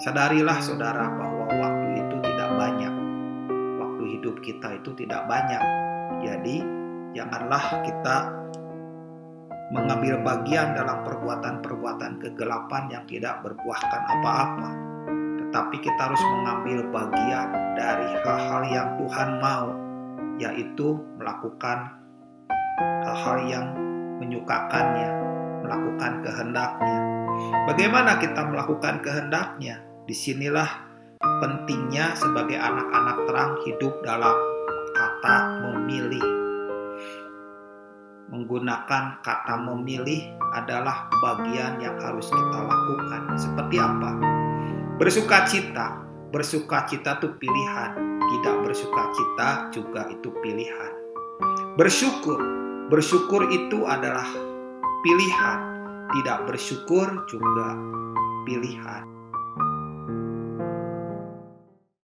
Sadarilah saudara bahwa waktu itu tidak banyak. Waktu hidup kita itu tidak banyak. Jadi, janganlah kita mengambil bagian dalam perbuatan-perbuatan kegelapan yang tidak berbuahkan apa-apa. Tetapi kita harus mengambil bagian dari hal-hal yang Tuhan mau, yaitu melakukan hal-hal yang menyukakannya, melakukan kehendaknya. Bagaimana kita melakukan kehendaknya? Di sinilah pentingnya sebagai anak-anak terang hidup dalam kata memilih. Menggunakan kata memilih adalah bagian yang harus kita lakukan. Seperti apa? Bersuka cita. Bersuka cita itu pilihan. Tidak bersuka cita juga itu pilihan. Bersyukur. Bersyukur itu adalah pilihan. Tidak bersyukur juga pilihan.